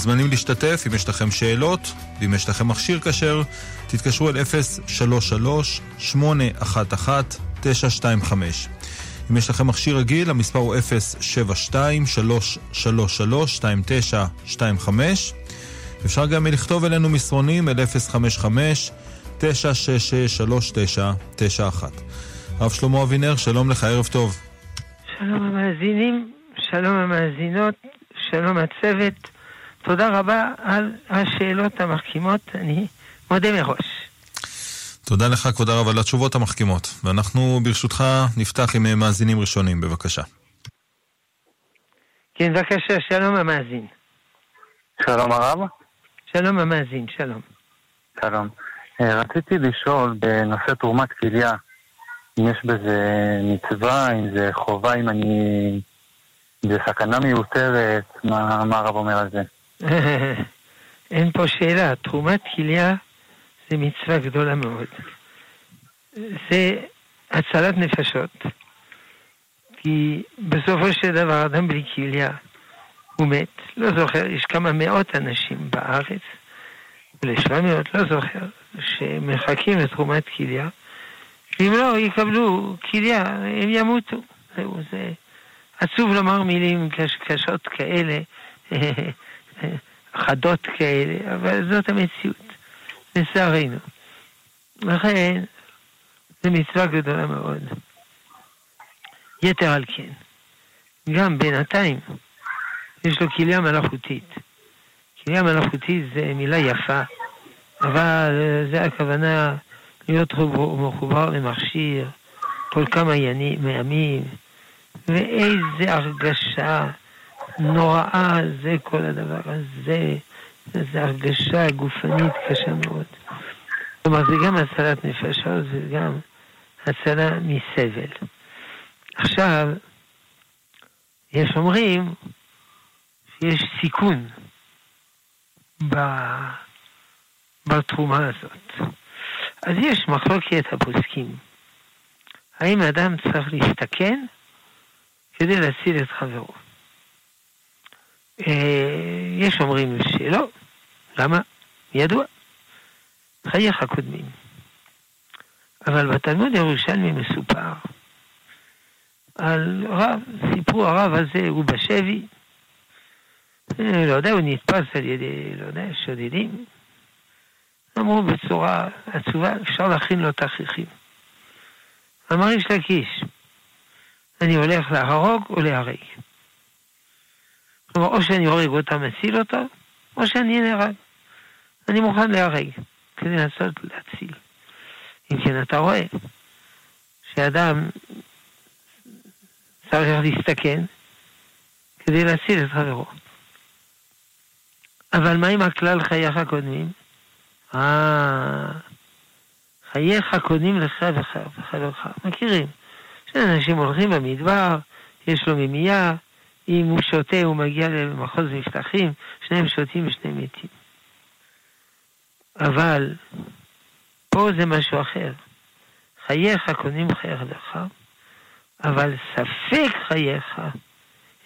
מוזמנים להשתתף אם יש לכם שאלות, ואם יש לכם מכשיר כשר, תתקשרו אל 033-811-925. אם יש לכם מכשיר רגיל, המספר הוא 072-333-2925. אפשר גם לכתוב אלינו מסרונים אל 055-966-3991. הרב שלמה אבינר, שלום לך, ערב טוב. שלום המאזינים, שלום המאזינות, שלום הצוות. תודה רבה על השאלות המחכימות, אני מודה מראש. תודה לך, כבוד הרב, על התשובות המחכימות. ואנחנו, ברשותך, נפתח עם מאזינים ראשונים, בבקשה. כן, בבקשה, שלום המאזין. שלום הרב. שלום המאזין, שלום. שלום. אה, רציתי לשאול בנושא תרומת כליה, אם יש בזה מצווה, אם זה חובה, אם אני... זה סכנה מיותרת, מה, מה הרב אומר על זה? אין פה שאלה, תרומת כליה זה מצווה גדולה מאוד. זה הצלת נפשות. כי בסופו של דבר אדם בלי כליה הוא מת. לא זוכר, יש כמה מאות אנשים בארץ, ולשבע מאות, לא זוכר, שמחכים לתרומת כליה. ואם לא יקבלו כליה, הם ימותו. זהו, זה עצוב לומר מילים קש, קשות כאלה, חדות כאלה, אבל זאת המציאות, לצערנו. לכן, זו מצווה גדולה מאוד. יתר על כן, גם בינתיים יש לו כליה מלאכותית. כליה מלאכותית זה מילה יפה, אבל זה הכוונה להיות מחובר למכשיר כל כמה ימים, ואיזה הרגשה נוראה זה כל הדבר הזה, זו הרגשה גופנית קשה מאוד. כלומר, זה גם הצלת נפשות, זה גם הצלה מסבל. עכשיו, יש אומרים שיש סיכון בתרומה הזאת. אז יש מחלוקת הפוסקים. האם אדם צריך להסתכן כדי להציל את חברו? אה, יש אומרים שלא, למה? ידוע. חייך קודמים. אבל בתלמוד ירושלמי מסופר על רב, סיפרו הרב הזה הוא בשבי, אה, לא יודע, הוא נתפס על ידי, לא יודע, שודדים. אמרו בצורה עצובה, אפשר להכין לו תכריכים. אמר איש לקיש, אני הולך להרוג או להרג. כלומר, או שאני הורג אותה, מציל אותו, או שאני נהרג. אני מוכן להרג, כדי לנסות להציל. אם כן, אתה רואה שאדם צריך להסתכן כדי להציל את חברו. אבל מה עם הכלל חייך הקודמים? אה, חייך קודמים לך וחברך. מכירים. שאנשים הולכים במדבר, יש לו ממייה, אם הוא שותה הוא מגיע למחוז מבטחים, שניהם שותים ושניהם מתים. אבל פה זה משהו אחר. חייך קודמים חייך אבל ספק חייך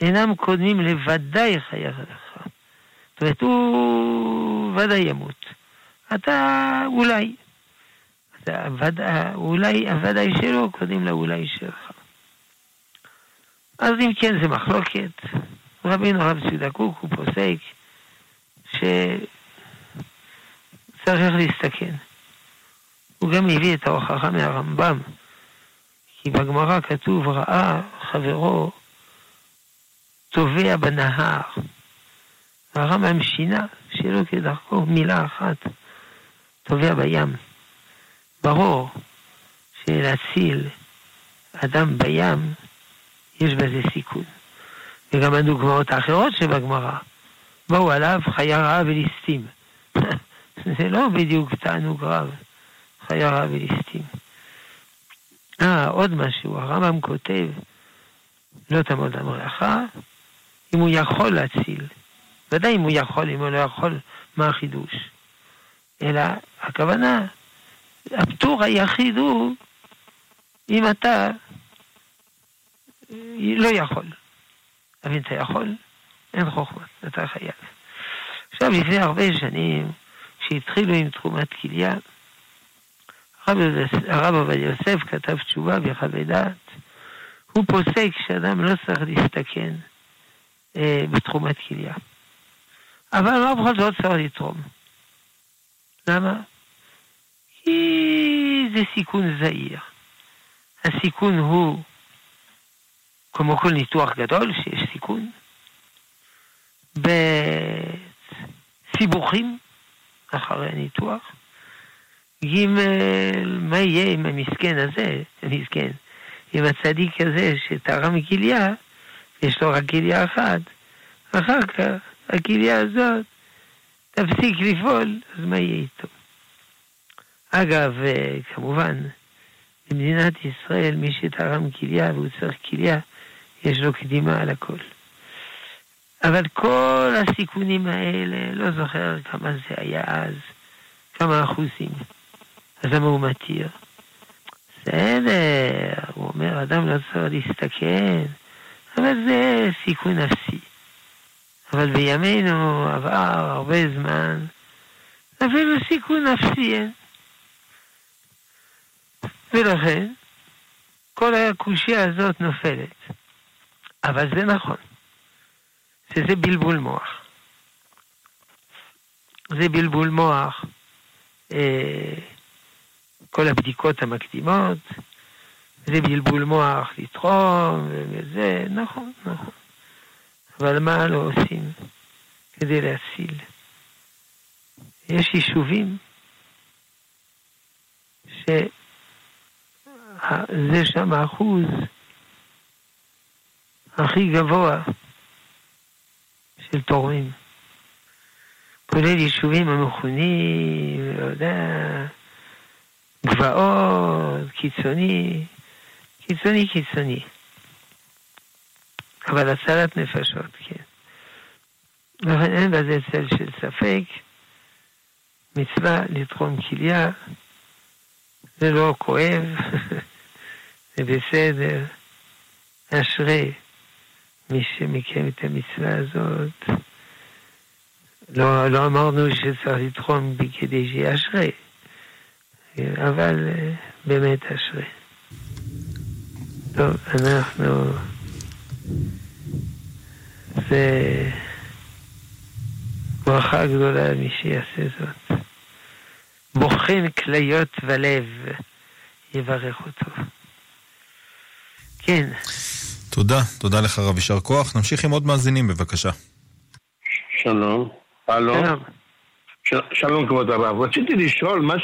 אינם קודמים לוודאי חייך לך. זאת אומרת, הוא ודאי ימות. אתה אולי. אתה ודא, אולי הוודאי שלו קודם לאולי שלך. אז אם כן זה מחלוקת, רבינו הרב צדקוק הוא פוסק שצריך להסתכן. הוא גם הביא את ההוכחה מהרמב"ם, כי בגמרא כתוב ראה חברו טובע בנהר. והרמב"ם שינה, שלא כדרכו, מילה אחת, טובע בים. ברור שלהציל אדם בים, יש בזה סיכון. וגם הדוגמאות האחרות שבגמרא, באו עליו חיה רעה וליסטים. זה לא בדיוק תענוג רב, חיה רעה וליסטים. אה, עוד משהו, הרמב"ם כותב, לא תעמוד המלאכה, אם הוא יכול להציל. ודאי אם הוא יכול, אם הוא לא יכול, מה החידוש? אלא הכוונה, הפטור היחיד הוא אם אתה לא יכול. אבל אתה יכול, אין חוכמה, אתה חייב. לפני הרבה שנים, כשהתחילו עם תרומת כליה, הרב עובדיה יוסף כתב תשובה בחווי דעת, הוא פוסק שאדם לא צריך להסתכן אה, בתרומת כליה. אבל לא בכל זאת צריך לתרום. למה? כי זה סיכון זהיר. הסיכון הוא, כמו כל ניתוח גדול, שיש סיכון, בסיבוכים אחרי הניתוח. ג' מה יהיה עם המסכן הזה, המסכן, עם הצדיק הזה שתרם כליה, יש לו רק כליה אחת, אחר כך הכליה הזאת תפסיק לפעול, אז מה יהיה איתו? אגב, אה, כמובן, במדינת ישראל מי שתרם כליה והוא צריך כליה, יש לו קדימה על הכל. אבל כל הסיכונים האלה, לא זוכר כמה זה היה אז, כמה אחוזים. אז למה הוא מתיר? בסדר, הוא אומר, אדם לא צריך להסתכן, אבל זה סיכון אפסי. אבל בימינו עבר הרבה זמן, אפילו סיכון אפסי אין. ולכן, כל הקושייה הזאת נופלת. אבל זה נכון, שזה בלבול מוח. זה בלבול מוח, אה, כל הבדיקות המקדימות, זה בלבול מוח לתרום, וזה, נכון, נכון. אבל מה לא עושים כדי להציל? יש יישובים שזה שם האחוז הכי גבוה של תורמים. כולל יישובים המכונים, לא יודע, גבעות, קיצוני, קיצוני קיצוני. אבל הצלת נפשות, כן. לכן אין בזה צל של ספק. מצווה לתרום כליה, זה לא כואב, זה בסדר. אשרי מי שמקיים את המצווה הזאת. לא, לא אמרנו שצריך לתרום כדי שיהיה אשרי, אבל אה, באמת אשרי. טוב, אנחנו... זה ברכה גדולה למי שיעשה זאת. בוחן כליות ולב, יברך אותו. כן. תודה, תודה לך רב, יישר כוח. נמשיך עם עוד מאזינים, בבקשה. שלום. הלו? שלום. שלום כבוד הרב, רציתי לשאול מה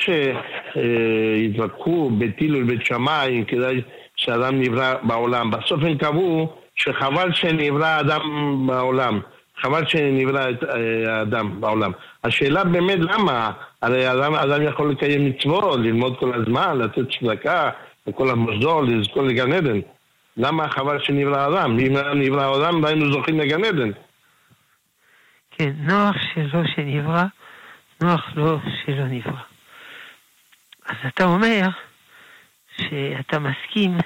שהתווכחו בית הלל ובית שמאי כדאי שאדם נברא בעולם, בסוף הם קבעו שחבל שנברא אדם בעולם, חבל שנברא את אה, האדם בעולם. השאלה באמת למה, הרי אדם, אדם יכול לקיים מצוות, ללמוד כל הזמן, לתת צדקה לכל המוסדות, לזכור לגן עדן. למה חבל שנברא אדם? אם נברא אדם, לא היינו זוכים לגן עדן. כן, נוח שלא שנברא, נוח לא שלא נברא. אז אתה אומר שאתה מסכים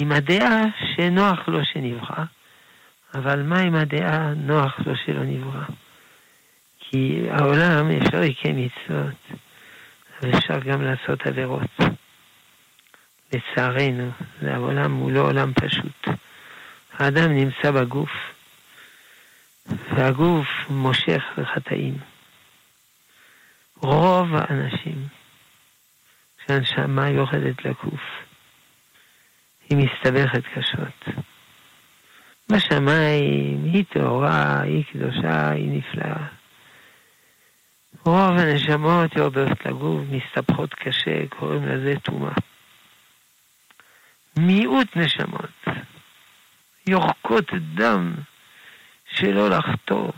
עם הדעה שנוח לו שנברא, אבל מה עם הדעה נוח לו שלא נברא? כי העולם אפשר לקיים מצוות, ואפשר גם לעשות עבירות. לצערנו, העולם הוא לא עולם פשוט. האדם נמצא בגוף, והגוף מושך לחטאים. רוב האנשים, כשהנשמה יורדת לגוף, היא מסתבכת קשות. בשמיים היא טהורה, היא קדושה, היא נפלאה. רוב הנשמות יורדות לגוף, מסתבכות קשה, קוראים לזה טומאה. מיעוט נשמות יורקות דם שלא לחטוא,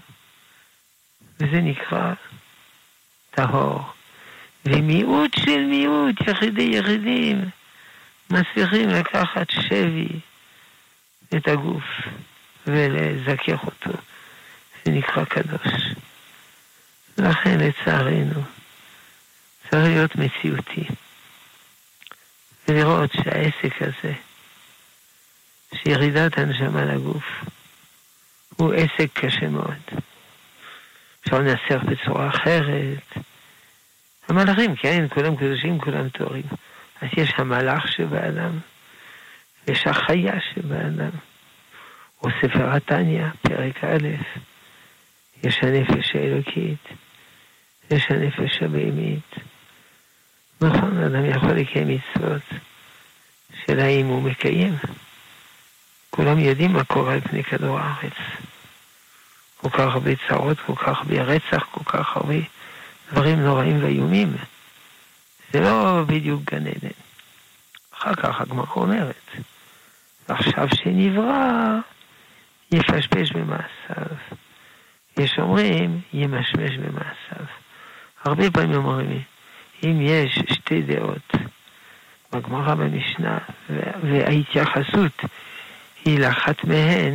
וזה נקרא טהור. ומיעוט של מיעוט, יחידי יחידים, מצליחים לקחת שבי את הגוף ולזכך אותו. זה נקרא קדוש. לכן לצערנו צריך להיות מציאותי ולראות שהעסק הזה, שירידת הנשמה לגוף, הוא עסק קשה מאוד. אפשר לנסח בצורה אחרת. המלאכים, כן, כולם קדושים, כולם טהורים. אז יש המלאך שבאדם, ויש החיה שבאדם. או ספר התניא, פרק א', יש הנפש האלוקית, יש הנפש הבהמית. נכון, אדם יכול לקיים מצוות, של האם הוא מקיים. כולם יודעים מה קורה על פני כדור הארץ. כל כך הרבה צרות, כל כך הרבה רצח, כל כך הרבה דברים נוראים ואיומים. זה לא בדיוק גן עדן. אחר כך הגמרא אומרת, ועכשיו שנברא, יפשפש במעשיו. יש אומרים, ימשמש במעשיו. הרבה פעמים אומרים, אם יש שתי דעות בגמרא במשנה, וההתייחסות היא לאחת מהן,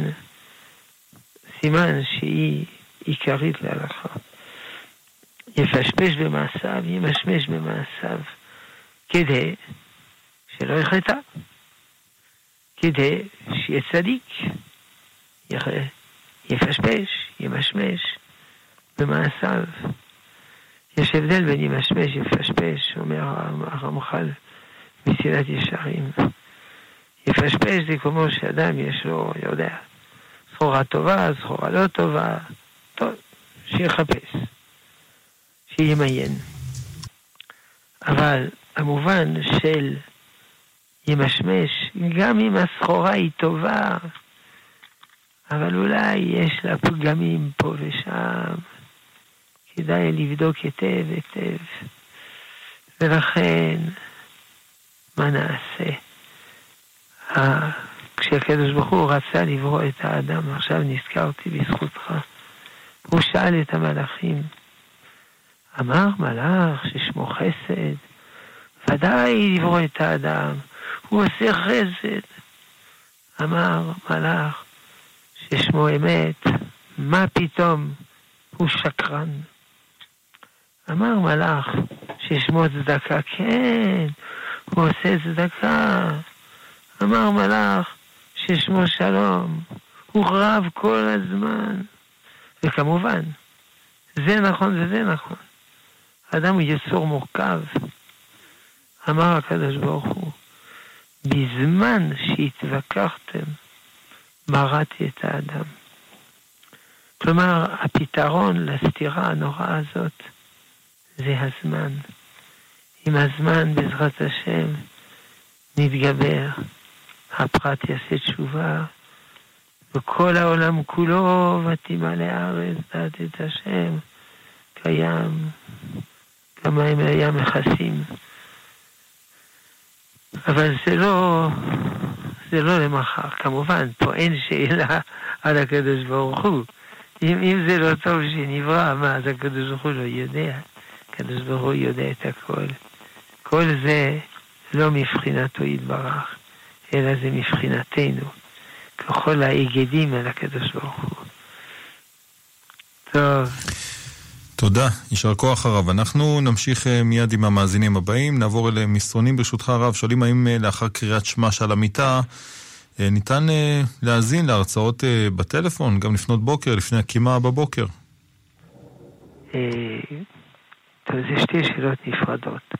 סימן שהיא עיקרית להלכה. יפשפש במעשיו, ימשמש במעשיו, כדי שלא יחטא, כדי שיהיה צדיק, יפשפש, ימשמש במעשיו. יש הבדל בין ימשמש, יפשפש, אומר הרמח"ל מסילת ישרים. יפשפש זה כמו שאדם יש לו, יודע, סחורה טובה, סחורה לא טובה, טוב, שיחפש, שימיין. אבל המובן של ימשמש, גם אם הסחורה היא טובה, אבל אולי יש לה פגמים פה ושם, כדאי לבדוק היטב היטב. ולכן, מה נעשה? כשהקדוש ברוך הוא רצה לברוא את האדם, עכשיו נזכרתי בזכותך, הוא שאל את המלאכים, אמר מלאך ששמו חסד, ודאי לברוא את האדם, הוא עושה חסד. אמר מלאך ששמו אמת, מה פתאום, הוא שקרן. אמר מלאך ששמו צדקה, כן, הוא עושה צדקה. אמר מלאך ששמו שלום, הוא רב כל הזמן. וכמובן, זה נכון וזה נכון. האדם הוא יצור מורכב. אמר הקדוש ברוך הוא, בזמן שהתווכחתם, מרדתי את האדם. כלומר, הפתרון לסתירה הנוראה הזאת זה הזמן. עם הזמן, בעזרת השם, נתגבר. הפרט יעשה תשובה, וכל העולם כולו, ותמלא הארץ, דעת את השם, קיים, כמה הם היה מכסים. אבל זה לא, זה לא למחר. כמובן, פה אין שאלה על הקדוש ברוך הוא. אם, אם זה לא טוב שנברא, מה, אז הקדוש ברוך הוא לא יודע. הקדוש ברוך הוא יודע את הכל. כל זה לא מבחינתו יתברך, אלא זה מבחינתנו. ככל ההיגדים על הקדוש ברוך הוא. טוב. תודה, יישר כוח הרב. אנחנו נמשיך אה, מיד עם המאזינים הבאים, נעבור אל מסרונים ברשותך הרב. שואלים האם אה, לאחר קריאת שמע שעל המיטה אה, ניתן להאזין להרצאות בטלפון, גם לפנות בוקר, לפני הקימה בבוקר? טוב, זה שתי שאלות נפרדות.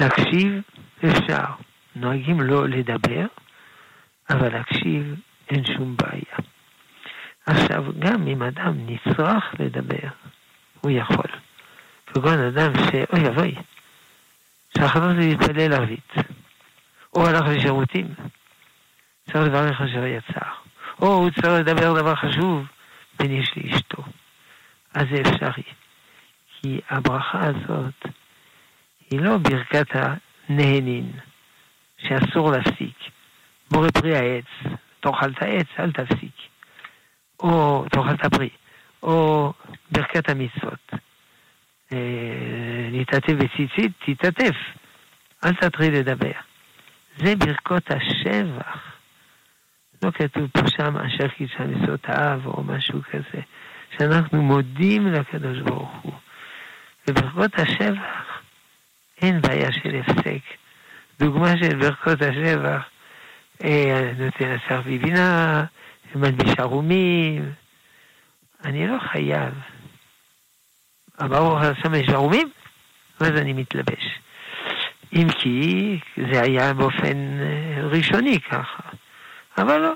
להקשיב אפשר, נוהגים לא לדבר, אבל להקשיב אין שום בעיה. עכשיו, גם אם אדם נצרך לדבר, הוא יכול. כגון אדם שאוי אבוי, שהחבר הזה יתפלל ערבית, או הלך לשירותים, צריך לברך אשר יצר, או הוא צריך לדבר דבר חשוב בין איש לאשתו. אז זה אפשרי. כי הברכה הזאת היא לא ברכת הנהנין, שאסור להפסיק. בורא פרי העץ, תאכל את העץ, אל תפסיק. או תאכל את הפרי. או ברכת המצוות. אה, להתעטף בציצית, תתעטף, אל תתחיל לדבר. זה ברכות השבח. לא כתוב פה שם אשר קידשה מצוותיו או משהו כזה, שאנחנו מודים לקדוש ברוך הוא. בברכות השבח אין בעיה של הפסק. דוגמה של ברכות השבח, אה, נותן השר בבינה, מלביש ערומים, אני לא חייב ברוך השם יש ערומים, ואז אני מתלבש. אם כי זה היה באופן אה, ראשוני ככה, אבל לא.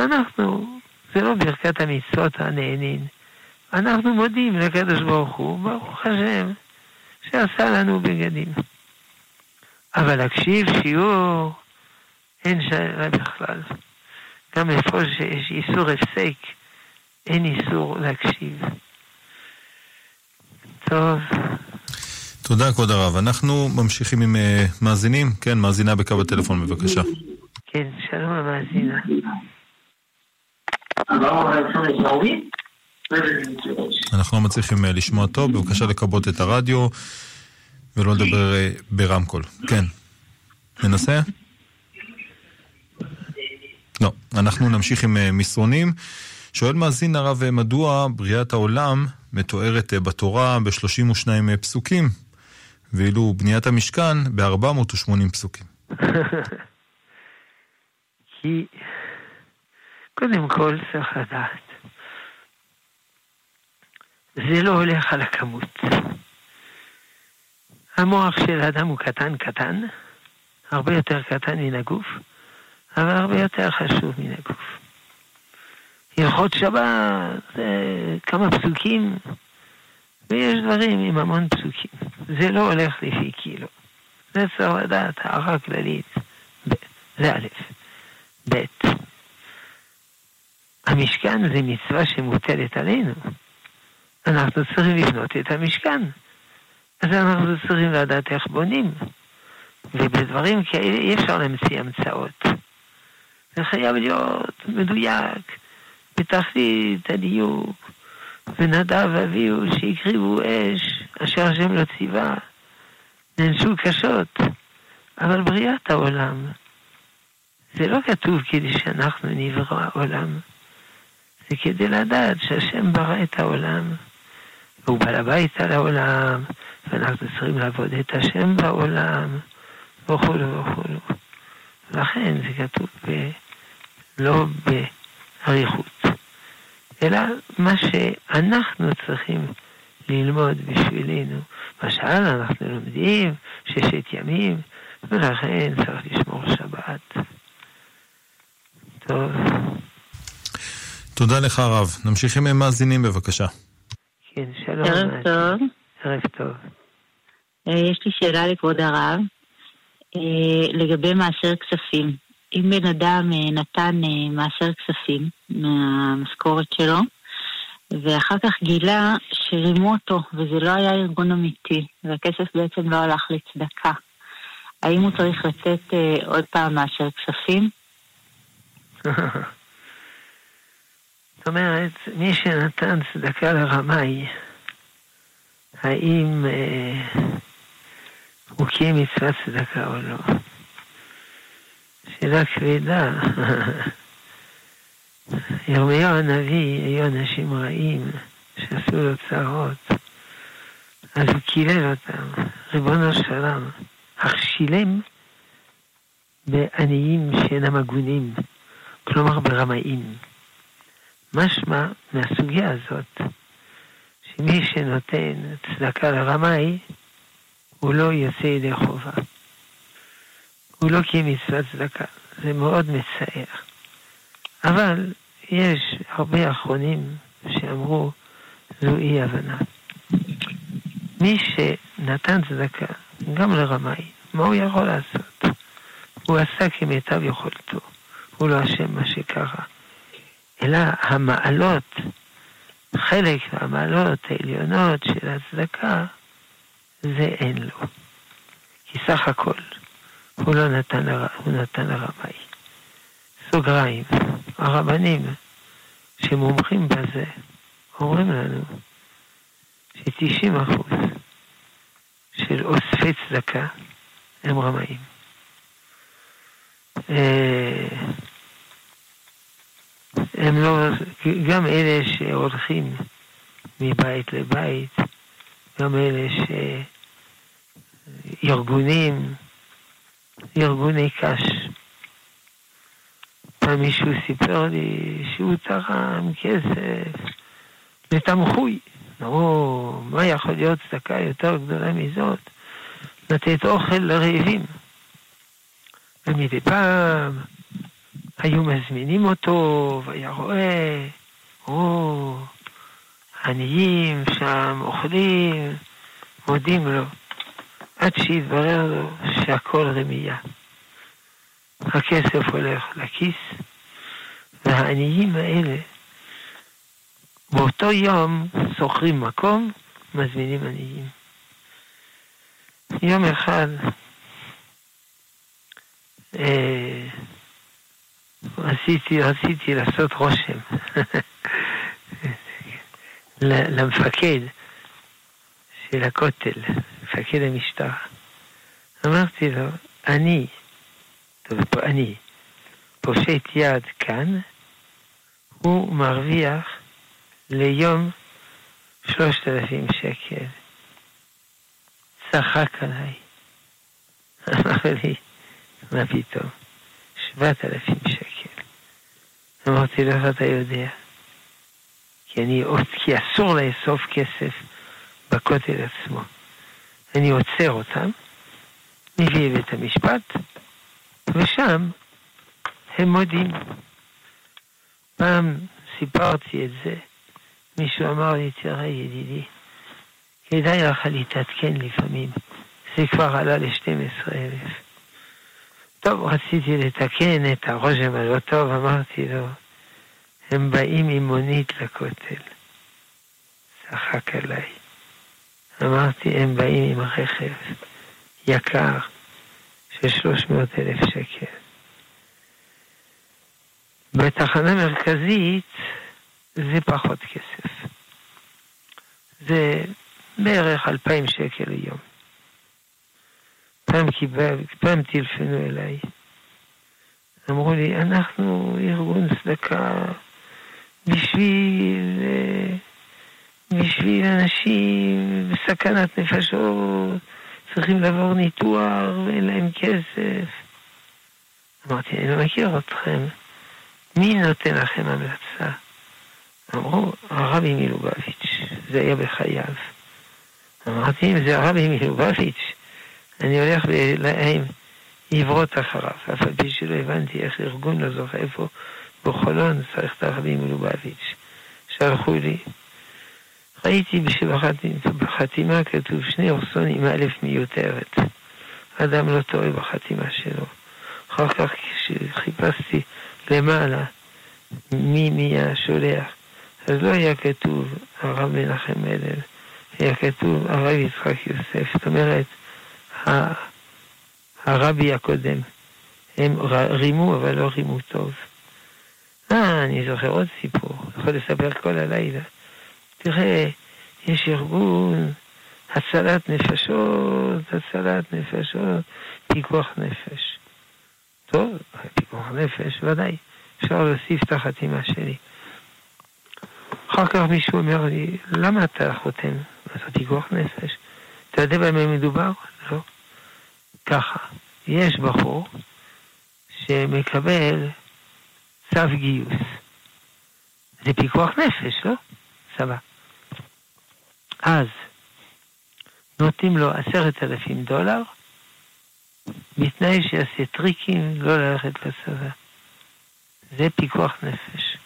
אנחנו, זה לא ברכת המצוות הנהנין. אנחנו מודים לקדוש ברוך הוא, ברוך השם, שעשה לנו בגדים. אבל להקשיב שיעור, אין שאלה בכלל. גם איפה שיש איסור הפסק, אין איסור להקשיב. טוב. תודה, כבוד הרב. אנחנו ממשיכים עם uh, מאזינים. כן, מאזינה בקו הטלפון, בבקשה. כן, שלום המאזינה. אנחנו לא מצליחים uh, לשמוע טוב, בבקשה לכבות את הרדיו ולא לדבר uh, ברמקול. כן. ננסה? לא. אנחנו נמשיך עם uh, מסרונים. שואל מאזין הרב, מדוע בריאת העולם מתוארת בתורה ב-32 פסוקים, ואילו בניית המשכן ב-480 פסוקים? כי קודם כל צריך לדעת, זה לא הולך על הכמות. המוח של האדם הוא קטן קטן, הרבה יותר קטן מן הגוף, אבל הרבה יותר חשוב מן הגוף. הלכות שבת, זה כמה פסוקים, ויש דברים עם המון פסוקים. זה לא הולך לפי קילו. זה צריך לדעת, הערה כללית. זה א', ב', המשכן זה מצווה שמוטלת עלינו. אנחנו צריכים לבנות את המשכן. אז אנחנו צריכים לדעת איך בונים. ובדברים כאלה אי אפשר להמציא המצאות. זה חייב להיות מדויק. בתכלית הדיוק, ונדב ואביהו שהקריבו אש, אשר השם לא ציווה, נענשו קשות, אבל בריאת העולם, זה לא כתוב כדי שאנחנו נברא העולם, זה כדי לדעת שהשם ברא את העולם, והוא בעל הבית על העולם, ואנחנו צריכים לעבוד את השם בעולם, וכולו וכולו. לכן זה כתוב ב... לא באריכות. אלא מה שאנחנו צריכים ללמוד בשבילנו. למשל, אנחנו לומדים ששת ימים, ולכן צריך לשמור שבת. טוב. תודה לך, הרב. נמשיך עם מאזינים, בבקשה. כן, שלום. ערב טוב. ערב טוב. אה, יש לי שאלה לכבוד הרב, אה, לגבי מעשר כספים. אם בן אדם אה, נתן מעשר כספים מהמשכורת שלו, ואחר כך גילה שרימו אותו, וזה לא היה ארגון אמיתי, והכסף בעצם לא הלך לצדקה, האם הוא צריך אה, עוד פעם מעשר כספים? אומרת, מי שנתן צדקה לרמאי, האם אה, הוא קיים מצוות צדקה או לא? שאלה כבדה. ירמיהו הנביא, היו אנשים רעים שעשו לו צרות, אז הוא קילל אותם, ריבונו של עולם, אך שילם בעניים שאינם הגונים, כלומר ברמאים. משמע מהסוגיה הזאת, שמי שנותן צדקה לרמאי, הוא לא יוצא ידי חובה. הוא לא קיים מצוות צדקה. זה מאוד מצער. אבל יש הרבה אחרונים שאמרו, זו אי הבנה. מי שנתן צדקה, גם לרמאי, מה הוא יכול לעשות? הוא עשה כמיטב יכולתו. הוא לא אשם מה שקרה. אלא המעלות, חלק מהמעלות העליונות של הצדקה, זה אין לו. כי סך הכל, הוא לא נתן, לר... הוא נתן לרמאי. סוגריים, הרבנים שמומחים בזה אומרים לנו ש-90 אחוז של אוספי צדקה הם רמאים. הם לא, גם אלה שהולכים מבית לבית, גם אלה שארגונים, ארגוני קש. פעם מישהו סיפר לי שהוא תרם כסף לתמחוי, אמרו, מה יכול להיות צדקה יותר גדולה מזאת? לתת אוכל לרעבים. ומדי פעם היו מזמינים אותו, והיה רואה, או, עניים שם אוכלים, מודים לו, עד שהתברר לו שהכל רמייה. הכסף הולך לכיס, והעניים האלה באותו יום שוכרים מקום, מזמינים עניים. יום אחד אה, רציתי, רציתי לעשות רושם למפקד של הכותל, מפקד המשטרה. אמרתי לו, אני, טוב, פה אני, פושט יד כאן, הוא מרוויח ליום שלושת אלפים שקל. צחק עליי. אמר לי, מה פתאום? שבעת אלפים שקל. אמרתי לו, איך אתה יודע? כי, אני, כי אסור לאסוף כסף בכותל עצמו. אני עוצר אותם, מביא לבית המשפט, ושם הם מודים. פעם סיפרתי את זה, מישהו אמר לי, תראה ידידי, כדאי לך להתעדכן לפעמים. זה כבר עלה ל-12 אלף. טוב, רציתי לתקן את הרושם הלא טוב, אמרתי לו, הם באים עם מונית לכותל. צחק עליי. אמרתי, הם באים עם רכב יקר של 300 אלף שקל. בתחנה מרכזית זה פחות כסף. זה בערך 2,000 שקל ליום. פעם קיבל, פעם טלפנו אליי. אמרו לי, אנחנו ארגון צדקה בשביל, בשביל אנשים בסכנת נפשות, צריכים לעבור ניתוח ואין להם כסף. אמרתי, אני לא מכיר אתכם. מי נותן לכם המלצה? אמרו, הרבי מלובביץ', זה היה בחייו. אמרתי, אם זה הרבי מלובביץ', אני הולך להם עברות אחריו, אף על פי שלא הבנתי איך ארגון לא זוכר איפה בחולון צריך את הרבי מלובביץ'. שלחו לי. ראיתי שבחתימה כתוב שני אורסון עם א' מיותרת. אדם לא טועה בחתימה שלו. אחר כך כשחיפשתי למעלה מי מי השולח, אז לא היה כתוב הרב מנחם מלל, היה כתוב הרב יצחק יוסף. זאת אומרת, הרבי הקודם. הם רימו, אבל לא רימו טוב. אה, אני זוכר עוד סיפור, יכול לספר כל הלילה. תראה, יש ארגון הצלת נפשות, הצלת נפשות, פיקוח נפש. טוב, פיקוח נפש, ודאי, אפשר להוסיף את החתימה שלי. אחר כך מישהו אומר לי, למה אתה חותם? זה פיקוח נפש? אתה יודע במה מדובר? ככה, יש בחור שמקבל צו גיוס. זה פיקוח נפש, לא? סבבה. אז נותנים לו עשרת אלפים דולר, בתנאי שיעשה טריקים לא ללכת לצבא. זה פיקוח נפש.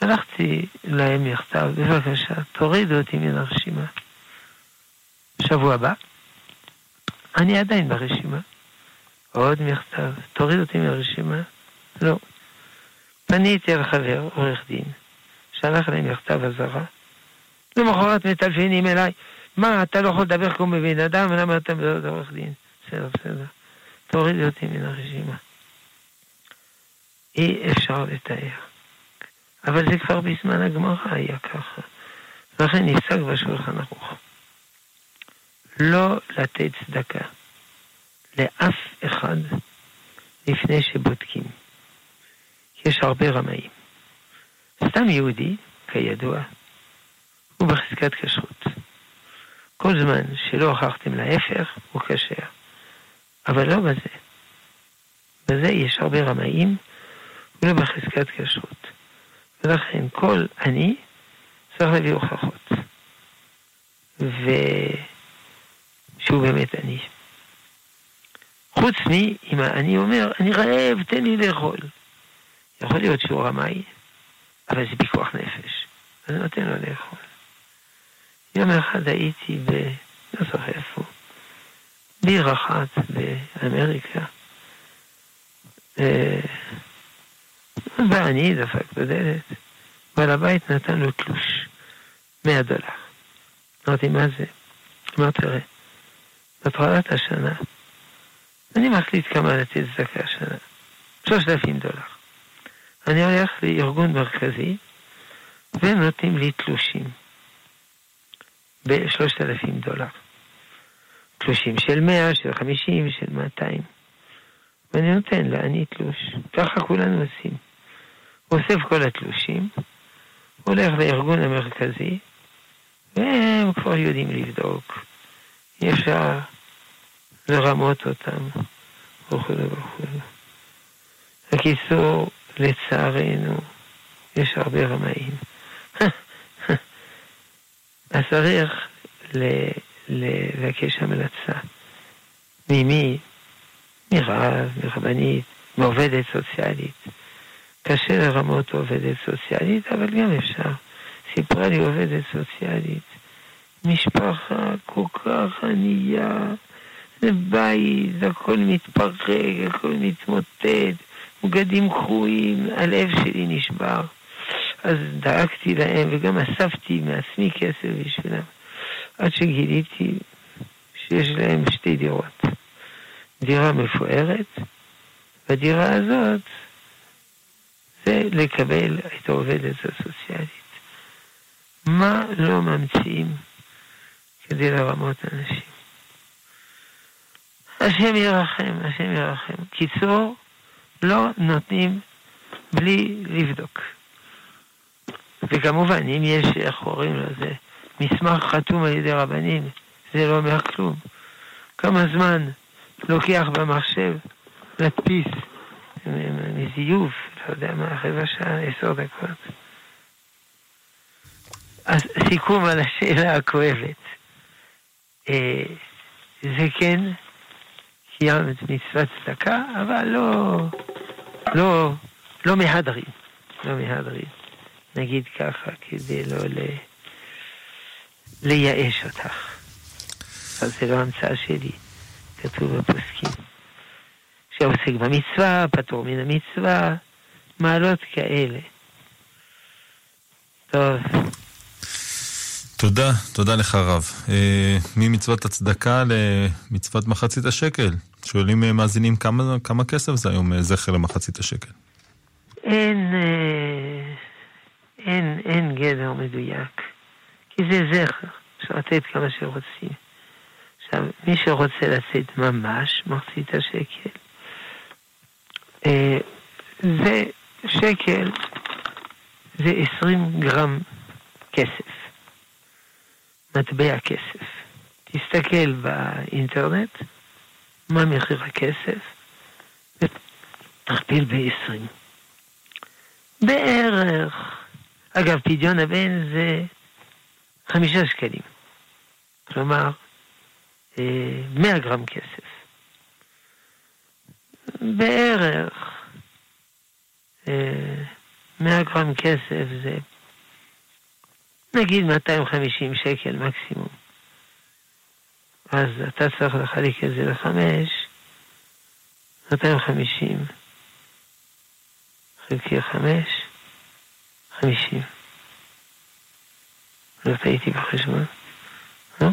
שלחתי להם מכתב, בבקשה, תורידו אותי מן הרשימה. שבוע הבא, אני עדיין ברשימה. עוד מכתב, תוריד אותי מהרשימה. לא. פניתי אל חבר, עורך דין, שלח לי מכתב אזהרה. למחרת מטלפנים אליי, מה, אתה לא יכול לדבר כמו בבן אדם, למה אתה מדבר עורך דין? בסדר, בסדר. תוריד אותי מן הרשימה. אי אפשר לתאר. אבל זה כבר בזמן הגמרא היה ככה. לכן נפסק בשולחן ערוך. לא לתת צדקה לאף אחד לפני שבודקים. יש הרבה רמאים. סתם יהודי, כידוע, הוא בחזקת כשרות. כל זמן שלא הוכחתם להפך, הוא כשר. אבל לא בזה. בזה יש הרבה רמאים, ולא בחזקת כשרות. ולכן כל אני צריך להביא הוכחות. ושהוא באמת עני. חוץ מאם אני אומר, אני רעב, תן לי לאכול. יכול להיות שהוא רמאי, אבל זה פיקוח נפש. אני נותן לו לאכול. יום אחד הייתי ב... לא זוכר איפה, בעיר אחת באמריקה. אה, ואני דפק בדלת. בעל הבית נתן לו תלוש, 100 דולר. אמרתי, מה זה? אמר, תראה, בהתחלת השנה, אני מחליט כמה לתת צדקה השנה, 3,000 דולר. אני הולך לארגון מרכזי, והם נותנים לי תלושים ב-3,000 דולר. תלושים של 100, של 50, של 200. ואני נותן לה, אני תלוש. ככה כולנו עושים. אוסף כל התלושים, הולך לארגון המרכזי, והם כבר יודעים לבדוק. אי אפשר לרמות אותם, וכו' וכו'. בקיצור, לצערנו, יש הרבה רמאים. אז צריך לבקש המלצה. ממי? מרב, מרבנית, מעובדת סוציאלית. קשה לרמות עובדת סוציאלית, אבל גם אפשר. סיפרה לי עובדת סוציאלית, משפחה כל כך ענייה, זה בית, הכל מתפרק, הכל מתמוטט, בגדים קרועים, הלב שלי נשבר. אז דאגתי להם וגם אספתי מעצמי כסף בשבילם, עד שגיליתי שיש להם שתי דירות. דירה מפוארת, והדירה הזאת זה לקבל את העובדת הסוציאלית. מה לא ממציאים כדי לרמות אנשים? השם ירחם, השם ירחם. קיצור, לא נותנים בלי לבדוק. וכמובן, אם יש, איך קוראים לזה, מסמך חתום על ידי רבנים, זה לא אומר כלום. כמה זמן לוקח במחשב להדפיס מזיוף, לא יודע מה, רבע שעה, עשר דקות. אז סיכום על השאלה הכואבת. אה, זה כן, קיימת את מצוות צדקה, אבל לא, לא, לא מהדרים. לא מהדרים. נגיד ככה, כדי לא ל... לייאש אותך. אבל זה לא המצאה שלי, כתוב בפוסקים. שעוסק במצווה, פטור מן המצווה, מעלות כאלה. טוב. תודה, תודה לך רב. אה, ממצוות הצדקה למצוות מחצית השקל. שואלים אה, מאזינים כמה, כמה כסף זה היום אה, זכר למחצית השקל. אין, אין, אין גדר מדויק, כי זה זכר, אפשר לתת כמה שרוצים. עכשיו, מי שרוצה לצאת ממש מחצית השקל, זה שקל, זה 20 גרם כסף. מטבע כסף. תסתכל באינטרנט, מה מחיר הכסף, ותכפיל ב-20. בערך, אגב, פדיון הבן זה חמישה שקלים. כלומר, אה, מאה גרם כסף. בערך אה, מאה גרם כסף זה נגיד 250 שקל מקסימום. אז אתה צריך לחלק את זה לחמש, 250 חלקי חמש, 50. לא טעיתי בחשבון, לא?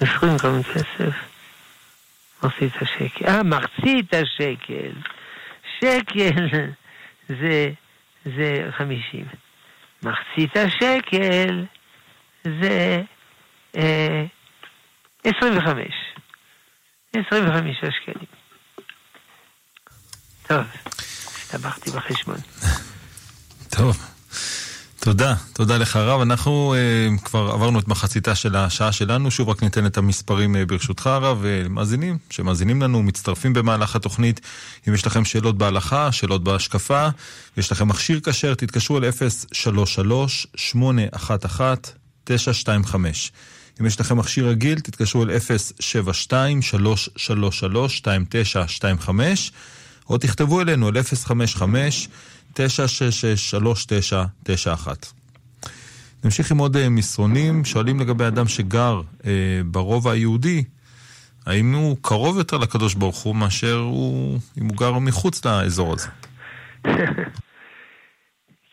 20 גרם כסף, מחצית השקל. אה, מחצית השקל. שקל זה, 50. מחצית השקל זה אה, 25. 25 שקלים. טוב, הסתבכתי בחשבון. טוב. תודה, תודה לך רב. אנחנו uh, כבר עברנו את מחציתה של השעה שלנו, שוב רק ניתן את המספרים uh, ברשותך רב, ומאזינים uh, שמאזינים לנו, מצטרפים במהלך התוכנית. אם יש לכם שאלות בהלכה, שאלות בהשקפה, ויש לכם מכשיר כשר, תתקשרו אל 033-811 2925. אם יש לכם מכשיר רגיל, תתקשרו אל 072-333-2925, או תכתבו אלינו אל 055-966-3991. נמשיך עם עוד אה, מסרונים, שואלים לגבי אדם שגר אה, ברובע היהודי, האם הוא קרוב יותר לקדוש ברוך הוא מאשר הוא, אם הוא גר מחוץ לאזור הזה?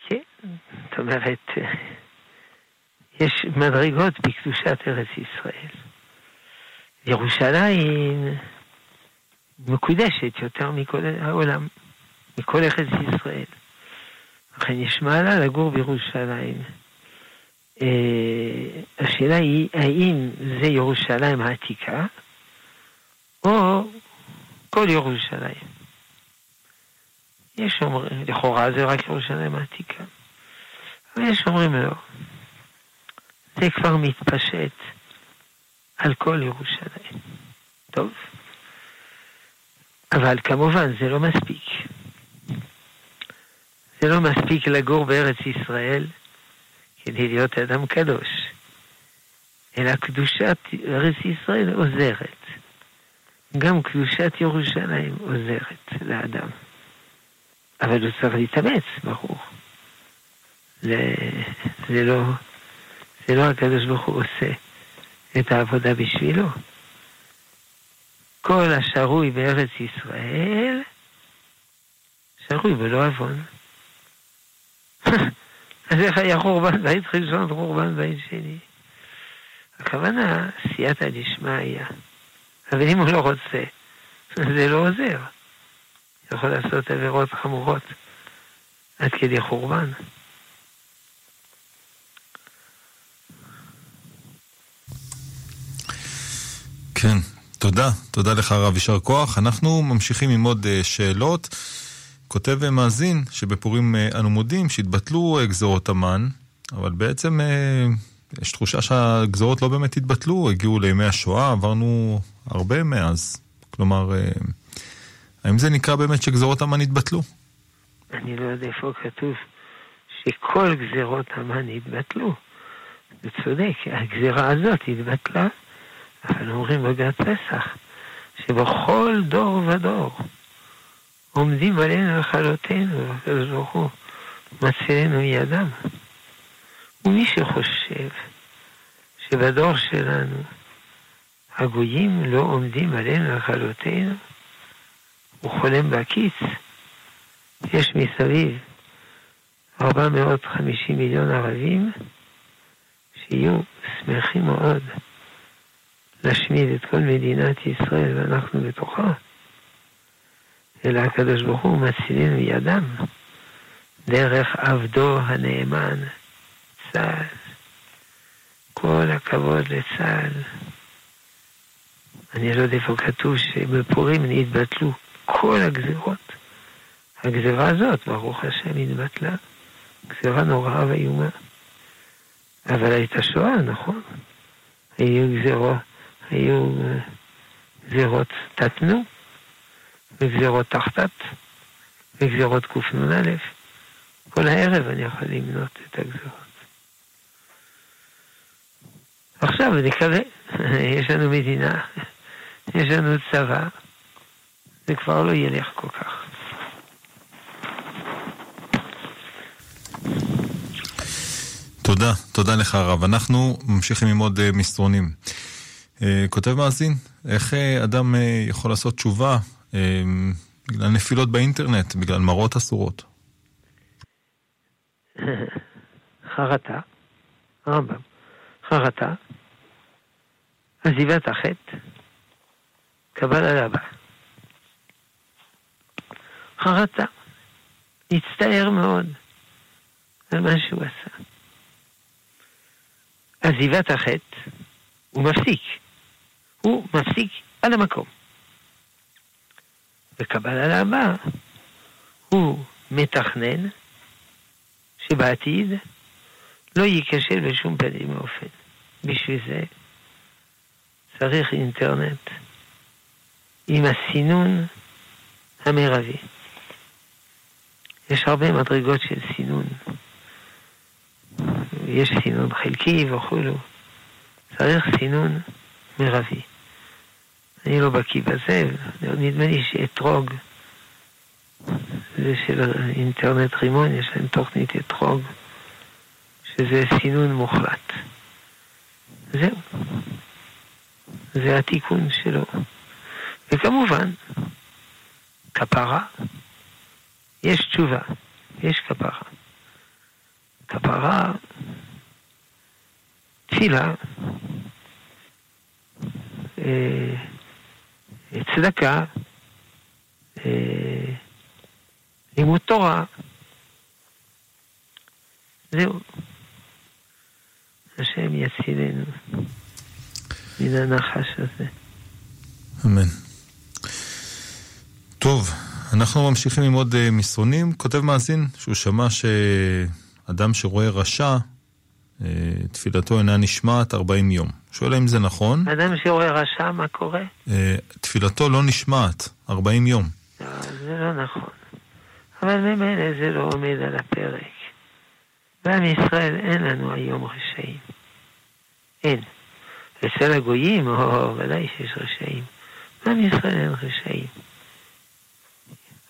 כן, זאת אומרת, יש מדרגות בקדושת ארץ ישראל. ירושלים מקודשת יותר מכל העולם, מכל ארץ ישראל. לכן יש מעלה לגור בירושלים. אה, השאלה היא, האם זה ירושלים העתיקה, או כל ירושלים. יש אומרים, לכאורה זה רק ירושלים העתיקה. אבל יש אומרים לא. זה כבר מתפשט על כל ירושלים. טוב. אבל כמובן זה לא מספיק. זה לא מספיק לגור בארץ ישראל כדי להיות אדם קדוש, אלא קדושת ארץ ישראל עוזרת. גם קדושת ירושלים עוזרת לאדם. אבל הוא צריך להתאמץ, ברור. זה, זה לא... זה לא הקדוש ברוך הוא עושה את העבודה בשבילו. כל השרוי בארץ ישראל, שרוי בלא עוון. אז איך היה חורבן בית ראשון, חורבן בית שני? הכוונה, סייעתא דשמיא. אבל אם הוא לא רוצה, זה לא עוזר. יכול לעשות עבירות חמורות עד כדי חורבן. כן, תודה. תודה לך הרב, יישר כוח. אנחנו ממשיכים עם עוד אה, שאלות. כותב אה, מאזין שבפורים אה, אנו מודים שהתבטלו גזרות המן, אבל בעצם יש תחושה שהגזרות לא באמת התבטלו, הגיעו לימי השואה, עברנו הרבה מאז. כלומר, האם זה נקרא באמת שגזרות המן התבטלו? אני לא יודע איפה כתוב שכל גזרות המן התבטלו. אתה צודק, הגזירה הזאת התבטלה. אבל אומרים בגד פסח, שבכל דור ודור עומדים עלינו לכלותנו, הקדוש ברוך הוא מצילנו מידם. ומי שחושב שבדור שלנו הגויים לא עומדים עלינו לכלותנו, הוא חולם בהקיץ. יש מסביב 450 מיליון ערבים שיהיו שמחים מאוד להשמיד את כל מדינת ישראל ואנחנו בתוכה. אלא הקדוש ברוך הוא מצילנו ידם דרך עבדו הנאמן, צה"ל. כל הכבוד לצה"ל. אני לא יודע איפה כתוב שבפורים נתבטלו כל הגזירות. הגזירה הזאת, ברוך השם, התבטלה. גזירה נוראה ואיומה. אבל הייתה שואה, נכון? היו גזירות. היו גזירות תתנו, וגזירות תחתת, וגזירות קנ"א. כל הערב אני יכול למנות את הגזירות. עכשיו נקווה, יש לנו מדינה, יש לנו צבא, זה כבר לא ילך כל כך. תודה, תודה לך הרב. אנחנו ממשיכים עם עוד אה, מסרונים. אה, כותב מאזין, איך אה, אדם יכול לעשות תשובה בגלל נפילות באינטרנט, בגלל מראות אסורות? חרטה, רמב"ם, חרטה, עזיבת החטא, קבלה לבא. חרטה, הצטער מאוד על מה שהוא עשה. עזיבת החטא, הוא מפסיק. הוא מפסיק על המקום. וקבלה להבא, הוא מתכנן שבעתיד לא ייכשל בשום פנים ואופן. בשביל זה צריך אינטרנט עם הסינון המרבי. יש הרבה מדרגות של סינון. יש סינון חלקי וכולו. צריך סינון מרבי. אני לא בקיא בזה, נדמה לי שאתרוג, זה של אינטרנט רימון, יש להם תוכנית אתרוג, שזה סינון מוחלט. זהו. זה התיקון שלו. וכמובן, כפרה, יש תשובה, יש כפרה. כפרה, תפילה, אה, צדקה, אה, לימוד תורה. זהו. השם יצילנו מן הנחש הזה. אמן. טוב, אנחנו ממשיכים עם עוד אה, מסרונים. כותב מאזין שהוא שמע שאדם שרואה רשע, תפילתו אינה נשמעת 40 יום. שואל האם זה נכון? אדם שרואה רשע, מה קורה? אה, תפילתו לא נשמעת 40 יום. לא, זה לא נכון. אבל ממילא זה לא עומד על הפרק. בעם ישראל אין לנו היום רשעים. אין. אצל הגויים, או ודאי שיש רשעים. בעם ישראל אין רשעים.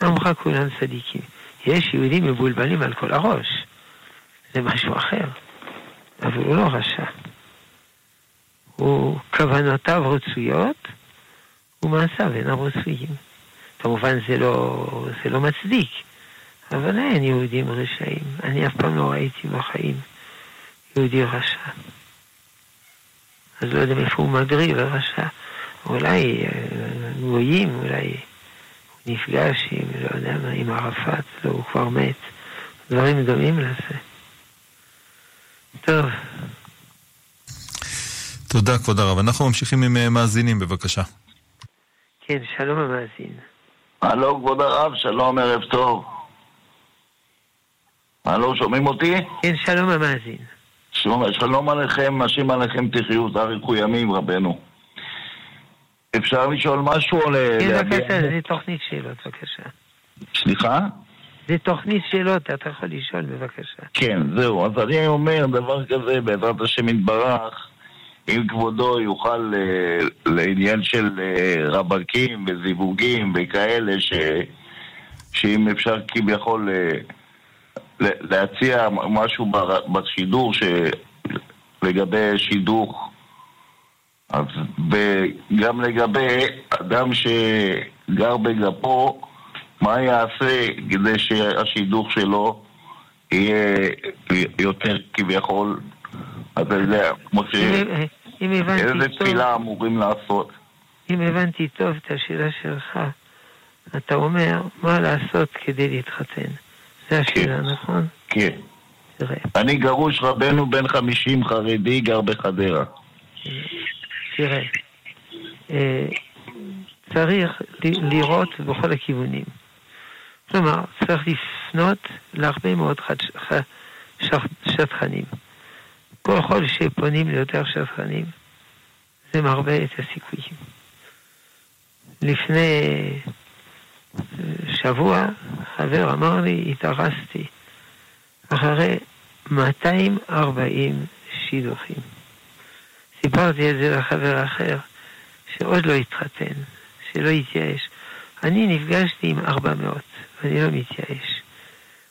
עמך כולם צדיקים. יש יהודים מבולבלים על כל הראש. זה משהו אחר. אבל הוא לא רשע. הוא, כוונותיו רצויות, ומעשיו אינם רצויים. כמובן זה לא, זה לא מצדיק, אבל אין יהודים רשעים. אני אף פעם לא ראיתי בחיים יהודי רשע. אז לא יודע מאיפה הוא מגריל רשע. אולי אה, גויים, אולי הוא נפגש עם, לא יודע מה, עם ערפאת, לא, הוא כבר מת. דברים דומים לזה. טוב. תודה, כבוד הרב. אנחנו ממשיכים עם אה, מאזינים, בבקשה. כן, שלום המאזין. הלו, כבוד הרב, שלום, ערב טוב. הלו, שומעים אותי? כן, שלום המאזין. שלום, שלום עליכם, נשים עליכם תחיו, תאריכו ימים, רבנו. אפשר לשאול משהו או ל... כן, להביע- בבקשה, זה תוכנית שאלות, בבקשה. סליחה? זה תוכנית שאלות, אתה יכול לשאול, בבקשה. כן, זהו. אז אני אומר דבר כזה, בעזרת השם יתברך, אם כבודו יוכל אה, לעניין של אה, רבקים וזיווגים וכאלה, ש... שאם אפשר כביכול אה, להציע משהו בשידור ש... לגבי שידוך, אז וגם לגבי אדם שגר בגפו, מה יעשה כדי שהשידוך שלו יהיה יותר כביכול, אתה יודע, כמו ש... אם- אם איזה הבנתי טוב, תפילה אמורים לעשות. אם הבנתי טוב את השאלה שלך, אתה אומר, מה לעשות כדי להתחתן? זה השאלה, נכון? כן. תראה, אני גרוש רבנו בן 50 חרדי, גר בחדרה. תראה, אה, צריך לראות בכל הכיוונים. כלומר, צריך לפנות להרבה מאוד שטחנים. ככל שפונים ליותר שטחנים, זה מרבה את הסיכויים. לפני אה, שבוע, חבר אמר לי, התארסתי אחרי 240 שידוכים. סיפרתי את זה לחבר אחר, שעוד לא התחתן, שלא התייאש. אני נפגשתי עם 400, ואני לא מתייאש.